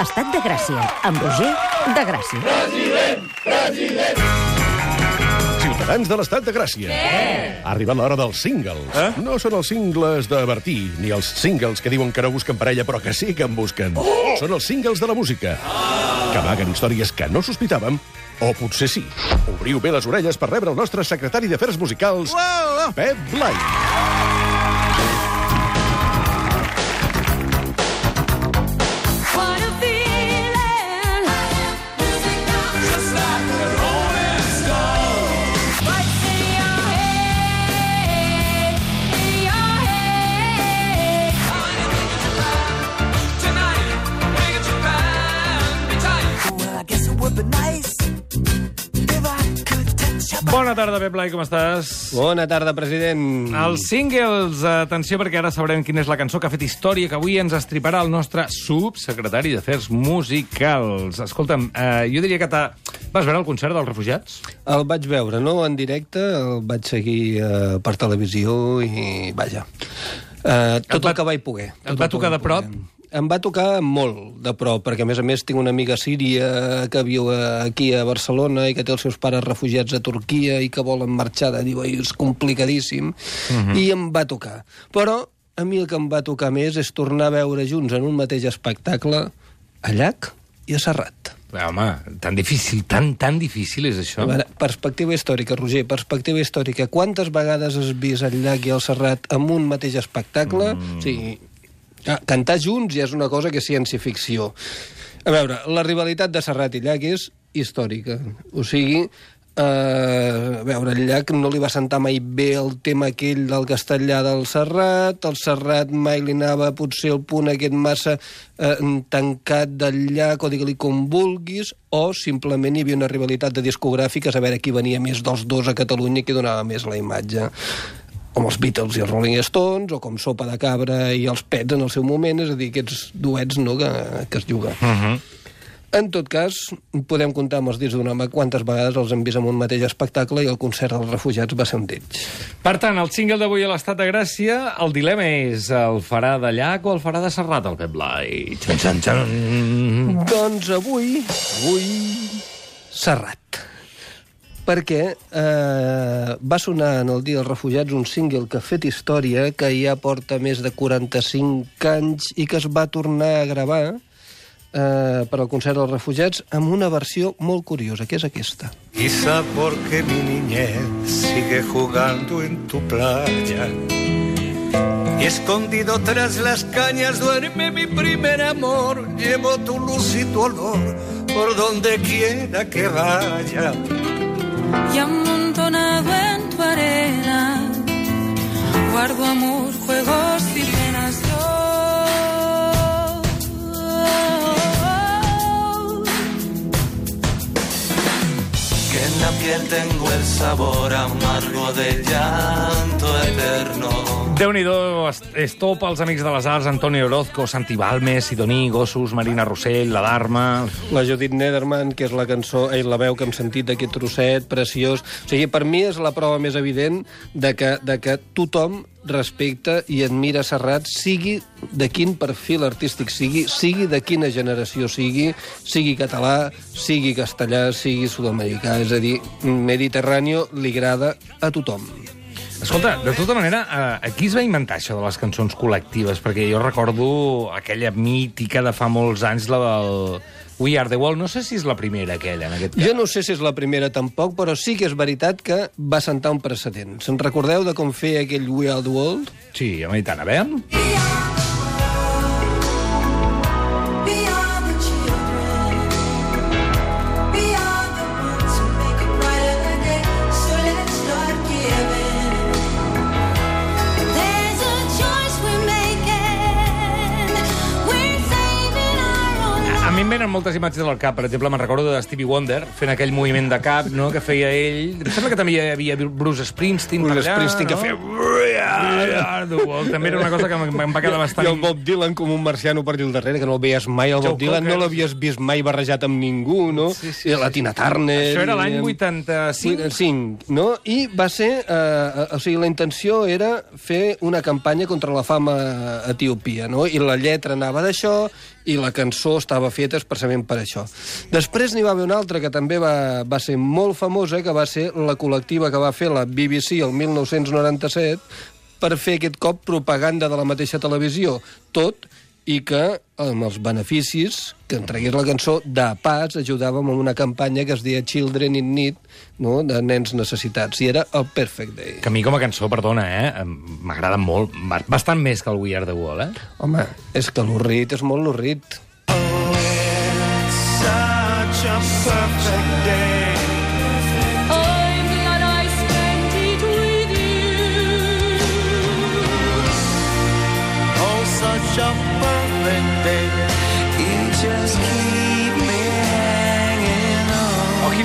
Estat de Gràcia, amb Roger de Gràcia. Ciutadans de l'Estat de Gràcia. Ha arribat l'hora dels singles. Eh? No són els singles de Bertí, ni els singles que diuen que no busquen parella, però que sí que en busquen. Oh! Són els singles de la música, que amaguen històries que no sospitàvem, o potser sí. Obriu bé les orelles per rebre el nostre secretari d'Afers Musicals, Pep Blai. What Bona tarda, Pep Blai, com estàs? Bona tarda, president. Els singles, atenció, perquè ara sabrem quina és la cançó que ha fet història, que avui ens estriparà el nostre subsecretari d'Afers Musicals. Escolta'm, eh, jo diria que t'ha... Vas veure el concert dels refugiats? El vaig veure, no en directe, el vaig seguir eh, per televisió i, vaja, eh, tot va- el que vaig poder. et va tocar de prop? poder. Em va tocar molt de prop, perquè a més a més tinc una amiga síria que viu aquí a Barcelona i que té els seus pares refugiats a Turquia i que volen marxar de diu, "Ai, és complicadíssim, i em va tocar. Però a mi el que em va tocar més és tornar a veure junts en un mateix espectacle a Llac i a Serrat. Home, tan difícil, tan, tan difícil és això. A veure, perspectiva històrica, Roger, perspectiva històrica. Quantes vegades has vist el llac i el Serrat amb un mateix espectacle? Mm. O sigui, cantar junts ja és una cosa que és ciència-ficció. A veure, la rivalitat de Serrat i Llac és històrica. O sigui, eh, a veure, el Llac no li va sentar mai bé el tema aquell del castellà del Serrat, el Serrat mai li anava potser el punt aquest massa eh, tancat del Llac, o digue-li com vulguis, o simplement hi havia una rivalitat de discogràfiques a veure qui venia més dels dos a Catalunya i qui donava més la imatge com els Beatles i els Rolling Stones, o com Sopa de Cabra i els Pets en el seu moment, és a dir, aquests duets no, que, que es juga. Uh -huh. En tot cas, podem comptar amb els dits d'un home quantes vegades els hem vist en un mateix espectacle i el concert dels refugiats va ser un d'ells. Per tant, el single d'avui a l'Estat de Gràcia, el dilema és el farà de Llac o el farà de Serrat, el Pep Blai? Xan, xan, xan. Doncs avui, avui, Serrat. Perquè eh, va sonar en el Dia dels Refugiats un single que ha fet història, que ja porta més de 45 anys i que es va tornar a gravar eh, per al concert dels refugiats amb una versió molt curiosa, que és aquesta. Quizá porque mi niñez sigue jugando en tu playa. Y escondido tras las cañas duerme mi primer amor. Llevo tu luz y tu olor por donde quiera que vaya. Y amontonado en tu arena, guardo amor, juegos y en la piel tengo el sabor amargo del llanto eterno. Déu-n'hi-do, est- estop als Amics de les Arts, Antoni Orozco, Santi Balmes, Sidoní, Gossos, Marina Rossell, la Dharma... La Judit Nederman, que és la cançó, eh, la veu que hem sentit d'aquest trosset preciós. O sigui, per mi és la prova més evident de que, de que tothom respecta i admira Serrat, sigui de quin perfil artístic sigui, sigui de quina generació sigui, sigui català, sigui castellà, sigui sud-americà. És a dir, Mediterráneo li agrada a tothom. Escolta, de tota manera, eh, aquí es va inventar això de les cançons col·lectives, perquè jo recordo aquella mítica de fa molts anys, la del We Are The World. No sé si és la primera, aquella, en aquest cas. Jo no sé si és la primera tampoc, però sí que és veritat que va sentar un precedent. Se'n recordeu de com feia aquell We Are the World? Sí, home, i tant, a veure... em venen moltes imatges del cap. Per exemple, me'n recordo de Stevie Wonder fent aquell moviment de cap no, que feia ell. Em sembla que també hi havia Bruce Springsteen. Bruce allà, Springsteen que no? feia... The world. També era una cosa que em va quedar bastant... I el Bob Dylan com un marciano per allà al darrere, que no el veies mai. El Bob Dylan no l'havies vist mai barrejat amb ningú, no? Sí, sí, I la Tina Turner... Això era l'any i- 85. 85, no? I va ser... Eh, o sigui, la intenció era fer una campanya contra la fama a Etiòpia, no? I la lletra anava d'això, i la cançó estava feta expressament per això. Després n'hi va haver una altra que també va, va ser molt famosa, que va ser la col·lectiva que va fer la BBC el 1997 per fer aquest cop propaganda de la mateixa televisió. Tot i que amb els beneficis que en tragués la cançó, de pas ajudàvem amb una campanya que es deia Children in Need, no? de nens necessitats, i era el Perfect Day. Que a mi com a cançó, perdona, eh? M'agrada molt, ba- bastant més que el We Are The Wall, eh? Home, és que l'orrit és molt l'orrit.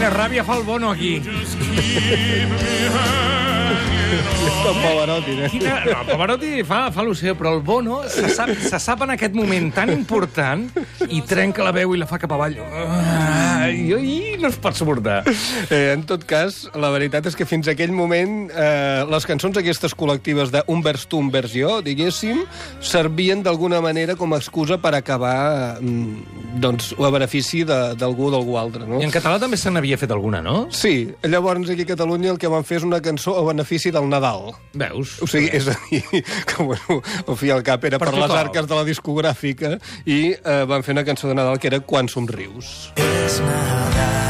Quina ràbia fa el Bono aquí. Com Pavarotti, eh? Quina... No, Pavarotti fa, fa l'oceu, però el Bono se sap, se sap en aquest moment tan important i trenca la veu i la fa cap avall. Ah, i, i no es pot suportar. Eh, en tot cas, la veritat és que fins aquell moment eh, les cançons aquestes col·lectives de un vers tu, un vers jo, diguéssim, servien d'alguna manera com a excusa per acabar mm, doncs, a benefici de- d'algú o d'algú altre, no? I en català també se n'havia fet alguna, no? Sí, llavors aquí a Catalunya el que van fer és una cançó a benefici del Nadal. Veus? O sigui, és a dir, que bueno, al fi al cap era Per per, les arques de la discogràfica i eh, van fer una cançó de Nadal que era Quan somrius. És Nadal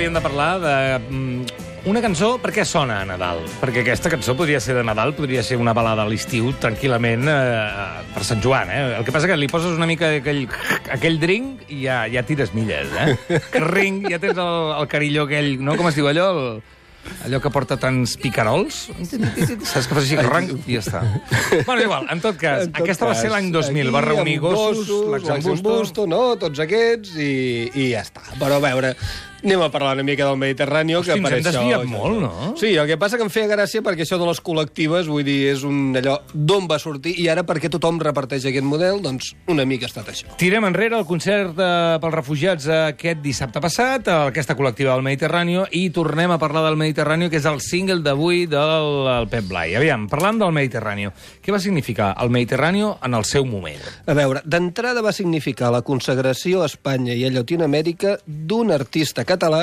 hauríem de parlar de... mm, Una cançó, per què sona a Nadal? Perquè aquesta cançó podria ser de Nadal, podria ser una balada a l'estiu, tranquil·lament, eh, per Sant Joan, eh? El que passa que li poses una mica aquell, aquell drink i ja, ja tires milles, eh? Ring, ja tens el, el carilló aquell, no? Com es diu allò? El, allò que porta tants picarols? Saps que fas així, ranc, i ja està. Bueno, igual, en tot cas, En tot aquesta va ser cas, l'any 2000, va aquí, reunir amb gossos, l'Axambusto... no? Tots aquests, i, i ja està. Però a veure, anem a parlar una mica del Mediterrani. Hosti, que ens hem això- desviat molt, no? Sí, el que passa que em feia gràcia perquè això de les col·lectives, vull dir, és un allò d'on va sortir, i ara perquè tothom reparteix aquest model, doncs una mica ha estat això. Tirem enrere el concert eh, pels refugiats aquest dissabte passat, a aquesta col·lectiva del Mediterrani, i tornem a parlar del Mediterrani, que és el single d'avui del el Pep Blai. Aviam, parlant del Mediterrani, què va significar el Mediterrani en el seu moment? A veure, d'entrada va significar la consagració a Espanya i a Llatinoamèrica d'un artista català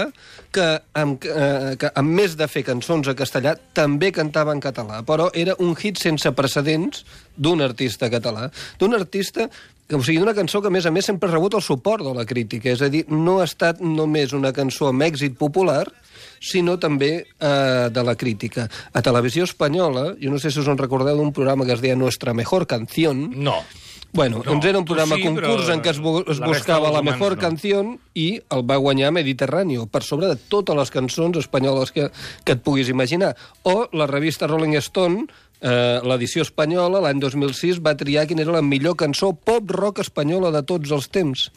que amb, eh, que, amb més de fer cançons a castellà, també cantava en català, però era un hit sense precedents d'un artista català, d'un artista que, o sigui, d'una cançó que, a més a més, sempre ha rebut el suport de la crítica. És a dir, no ha estat només una cançó amb èxit popular, sinó també eh, de la crítica. A Televisió Espanyola, jo no sé si us en recordeu d'un programa que es deia Nuestra Mejor Canción, No. Bueno, No, doncs era un programa sí, concurs en què es, es la buscava la mejor no. canció i el va guanyar Mediterráneo, per sobre de totes les cançons espanyoles que, que et puguis imaginar. O la revista Rolling Stone, eh, l'edició espanyola, l'any 2006, va triar quina era la millor cançó pop-rock espanyola de tots els temps.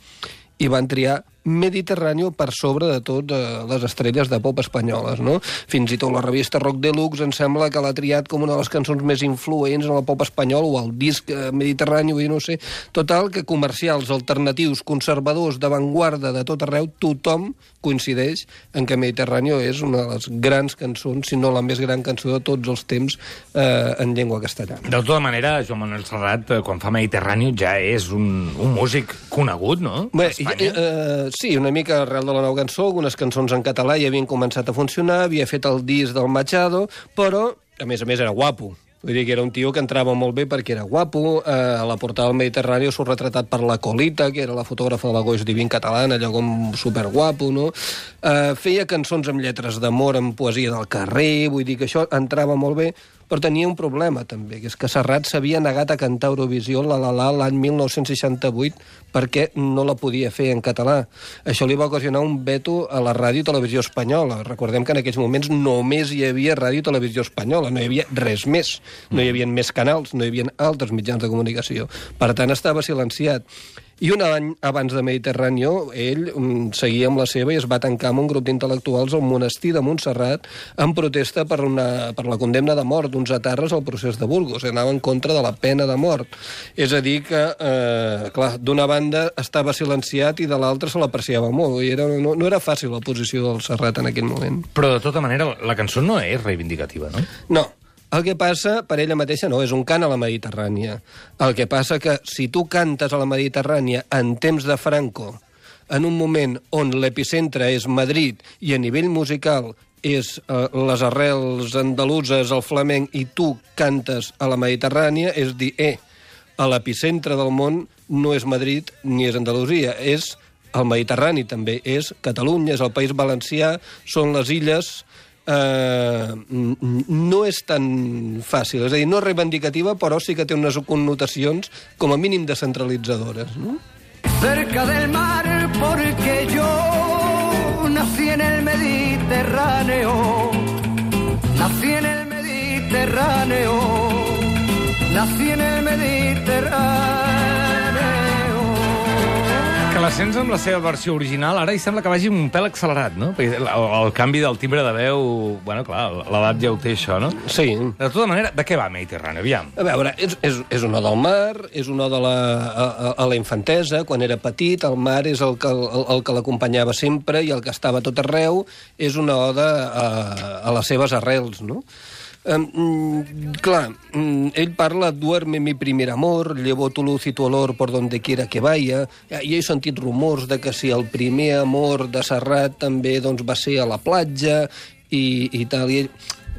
I van triar Mediterráneo per sobre de tot eh, les estrelles de pop espanyoles, no? Fins i tot la revista Rock Deluxe em sembla que l'ha triat com una de les cançons més influents en el pop espanyol o el disc eh, Mediterrani, vull dir, no sé. Total, que comercials, alternatius, conservadors, d'avantguarda de tot arreu, tothom coincideix en que Mediterráneo és una de les grans cançons, si no la més gran cançó de tots els temps eh, en llengua castellana. De tota manera, Joan Manuel Serrat, eh, quan fa Mediterrani, ja és un, un músic conegut, no? Bé, eh, sí, una mica arrel de la nova cançó, algunes cançons en català ja havien començat a funcionar, havia fet el disc del Machado, però, a més a més, era guapo. Vull dir que era un tio que entrava molt bé perquè era guapo, eh, a la portada del Mediterrani surt retratat per la Colita, que era la fotògrafa de la Goix Divin catalana, allò com superguapo, no? Eh, feia cançons amb lletres d'amor, amb poesia del carrer, vull dir que això entrava molt bé, però tenia un problema també, que és que Serrat s'havia negat a cantar Eurovisió la la la l'any 1968 perquè no la podia fer en català. Això li va ocasionar un veto a la ràdio i televisió espanyola. Recordem que en aquells moments només hi havia ràdio i televisió espanyola, no hi havia res més. No hi havia més canals, no hi havia altres mitjans de comunicació. Per tant, estava silenciat. I un any abans de Mediterráneo, ell mm, seguia amb la seva i es va tancar amb un grup d'intel·lectuals al monestir de Montserrat en protesta per, una, per la condemna de mort d'uns atarres al procés de Burgos. Anava en contra de la pena de mort. És a dir que, eh, clar, d'una banda estava silenciat i de l'altra se l'apreciava molt. I era, no, no era fàcil la posició del Serrat en aquell moment. Però, de tota manera, la cançó no és reivindicativa, no? No. El que passa, per ella mateixa, no, és un cant a la Mediterrània. El que passa que si tu cantes a la Mediterrània en temps de Franco, en un moment on l'epicentre és Madrid i a nivell musical és eh, les arrels andaluses, el flamenc, i tu cantes a la Mediterrània, és dir, eh, a l'epicentre del món no és Madrid ni és Andalusia, és el Mediterrani també, és Catalunya, és el País Valencià, són les illes eh, no és tan fàcil. És a dir, no és reivindicativa, però sí que té unes connotacions com a mínim descentralitzadores. No? cerca del mar porque yo nací en el Mediterráneo, nací en el Mediterráneo, nací en el Mediterráneo. Que la sents amb la seva versió original, ara hi sembla que vagi un pèl accelerat, no? Perquè el, el canvi del timbre de veu... Bueno, clar, l'edat ja ho té, això, no? Sí. De tota manera, de què va Mediterrani? Aviam. A veure, és, és, és una del mar, és una de la, a, a- la infantesa, quan era petit, el mar és el que, el, el que l'acompanyava sempre i el que estava tot arreu, és una oda a, a les seves arrels, no? Um, clar, mm, ell parla duerme mi primer amor, llevo tu luz i tu olor por donde quiera que vaya. I he sentit rumors de que si el primer amor de Serrat també doncs, va ser a la platja i, i tal. I ell,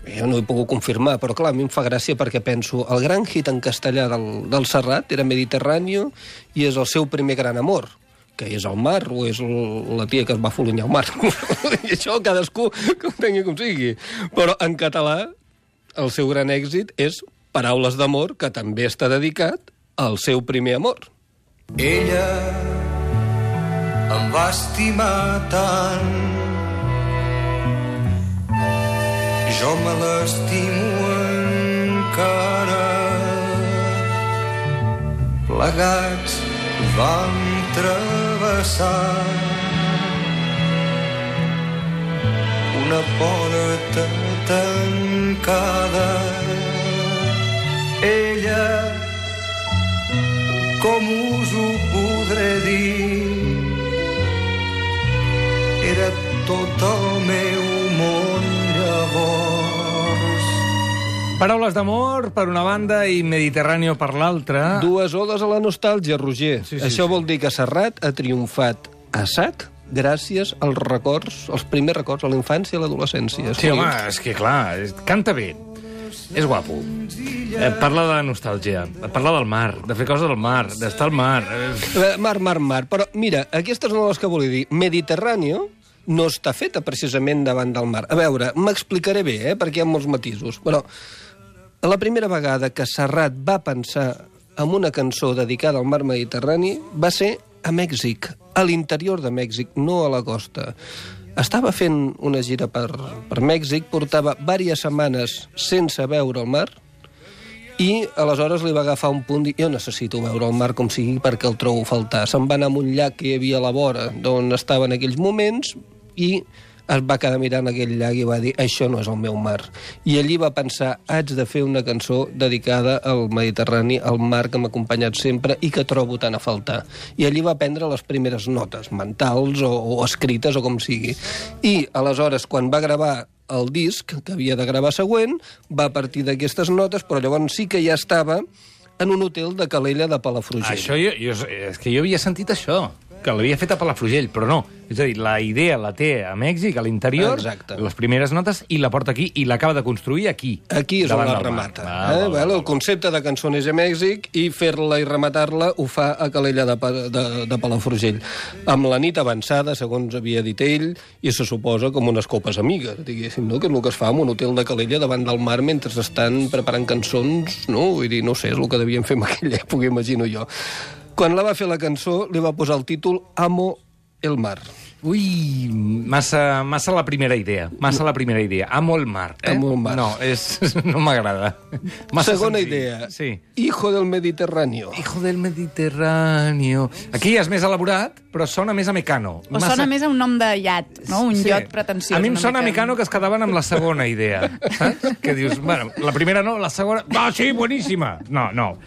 jo no he pogut confirmar, però clar, a mi em fa gràcia perquè penso, el gran hit en castellà del, del Serrat era Mediterráneo i és el seu primer gran amor que és el mar o és la tia que es va folonyar al mar. I això cadascú que ho tingui com sigui. Però en català el seu gran èxit és Paraules d'amor, que també està dedicat al seu primer amor. Ella em va estimar tant jo me l'estimo encara plegats vam travessar una porta tancada ella com us ho podré dir? Era tot el meu món llavors. Paraules d'amor per una banda i Mediterráneo per l'altra. Dues odes a la nostàlgia, Roger. Sí, sí, Això sí. vol dir que Serrat ha triomfat a sac gràcies als records, als primers records, a la infància i a l'adolescència. Sí, home, és que clar, és, canta bé. És guapo. Eh, parla de la nostàlgia, parla del mar, de fer coses del mar, d'estar al mar. Eh, Mar, mar, mar. Però, mira, aquestes no les que volia dir. Mediterráneo no està feta precisament davant del mar. A veure, m'explicaré bé, eh, perquè hi ha molts matisos. Però la primera vegada que Serrat va pensar en una cançó dedicada al mar Mediterrani va ser a Mèxic, a l'interior de Mèxic, no a la costa. Estava fent una gira per, per Mèxic, portava diverses setmanes sense veure el mar, i aleshores li va agafar un punt i jo necessito veure el mar com sigui perquè el trobo faltar. Se'n va anar a un llac que hi havia a la vora d'on estava en aquells moments i es va quedar mirant aquell llac i va dir això no és el meu mar. I allí va pensar haig de fer una cançó dedicada al Mediterrani, al mar que m'ha acompanyat sempre i que trobo tant a faltar. I allí va prendre les primeres notes, mentals o, o escrites o com sigui. I aleshores, quan va gravar el disc que havia de gravar següent, va partir d'aquestes notes, però llavors sí que ja estava en un hotel de Calella de Palafrugell. això jo, jo, és que jo havia sentit això, que l'havia fet a Palafrugell, però no. És a dir, la idea la té a Mèxic, a l'interior, Exacte. les primeres notes, i la porta aquí, i l'acaba de construir aquí. Aquí és on la mar. remata. Val, eh? val, el concepte de cançó neix a Mèxic i fer-la i rematar-la ho fa a Calella de, de, de Palafrugell. Amb la nit avançada, segons havia dit ell, i se suposa com unes copes amigues, diguéssim, no? que és el que es fa en un hotel de Calella davant del mar mentre estan preparant cançons, no? Vull dir, no sé, és el que devien fer en aquella època, imagino jo. Quan la va fer la cançó, li va posar el títol Amo el mar. Ui, massa, massa la primera idea. Massa la primera idea. Amo el mar. Eh? Amo el mar. No, és, no m'agrada. Massa Segona senzill. idea. Sí. Hijo del Mediterráneo. Hijo del Mediterráneo. Aquí és més elaborat, però sona més a Mecano. O sona més a un nom de iat, no? Un Sí. iot pretensiós. A mi em sona a. Mecano que es quedaven amb la segona idea. Saps? Que dius, bueno, la primera no, la segona... Ah, sí, boníssima! No, no.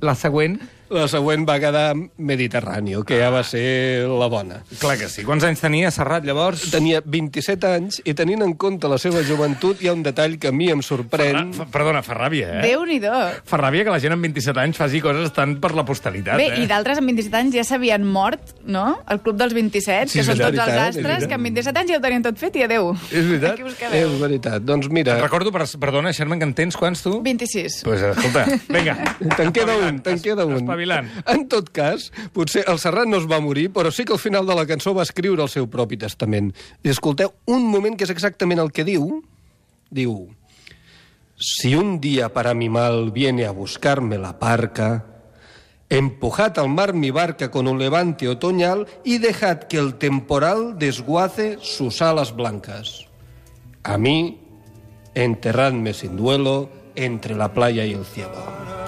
La següent, La següent va quedar Mediterráneo, que ja va ser la bona. clar que sí. Quants anys tenia Serrat, llavors? Tenia 27 anys i tenint en compte la seva joventut hi ha un detall que a mi em sorprèn. Fa, perdona, fa ràbia, eh? Déu-n'hi-do. Fa ràbia que la gent amb 27 anys faci coses tant per la posteritat, Bé, eh? i d'altres amb 27 anys ja s'havien mort, no? El club dels 27, Sí, que és són tots veritat, els és astres, que amb 27 anys ja ho tenien tot fet i adeu. És veritat. Aquí us És quedeu. veritat. Doncs mira, Recordo, per, perdona, Sherman, que en tens quants, tu? 26. Pues escolta, vinga. te'n queda un, te'n queda un. Espavilant. En tot cas, potser el Serrat no es va morir, però sí que al final de la cançó va escriure el seu propi testament. I escolteu un moment que és exactament el que diu. Diu... Si un día para mi mal viene a buscarme la parca, empujad al mar mi barca con un levante otoñal y dejad que el temporal desguace sus alas blancas. A mí, enterradme sin duelo entre la playa y el cielo.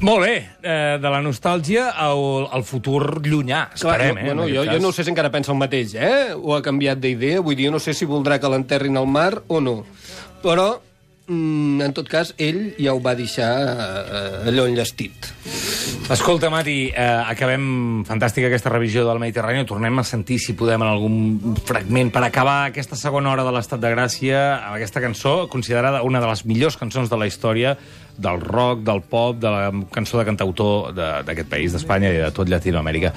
Molt bé, eh, de la nostàlgia al, al futur llunyà, esperem, Clar, eh? bueno, en jo, jo no sé si encara pensa el mateix, eh? O ha canviat d'idea, vull dir, no sé si voldrà que l'enterrin al mar o no. Però, mm, en tot cas, ell ja ho va deixar eh, allò enllestit. Escolta, Mati, eh, acabem fantàstica aquesta revisió del Mediterrani. Tornem a sentir, si podem, en algun fragment per acabar aquesta segona hora de l'Estat de Gràcia amb aquesta cançó, considerada una de les millors cançons de la història del rock, del pop, de la cançó de cantautor de- d'aquest país, d'Espanya i de tot Llatinoamèrica.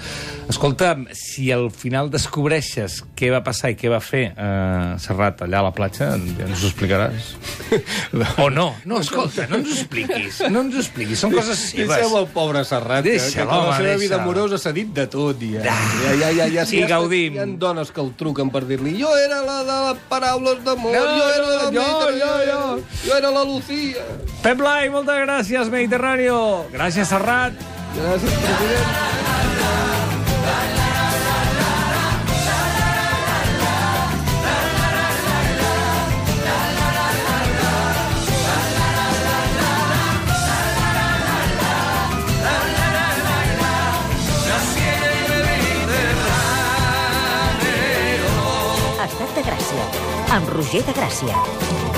Escolta, si al final descobreixes què va passar i què va fer eh, Serrat allà a la platja, ja ens ho explicaràs? o no? No, escolta, no ens ho expliquis. No ens ho expliquis, són coses seves. Deixeu el pobre Serrat, que, que amb la seva vida amorosa s'ha dit de tot. Ja, ja, ja, ja, ja, sí, ja, gaudim. Hi ha dones que el truquen per dir-li jo era la de les paraules d'amor, No, jo era la jo, jo, jo. jo era la Lucía. Pep Blai, moltes gràcies, Mediterráneo. Gràcies, Serrat. Gràcies, president. Estat de Gràcia, amb Roger de Gràcia.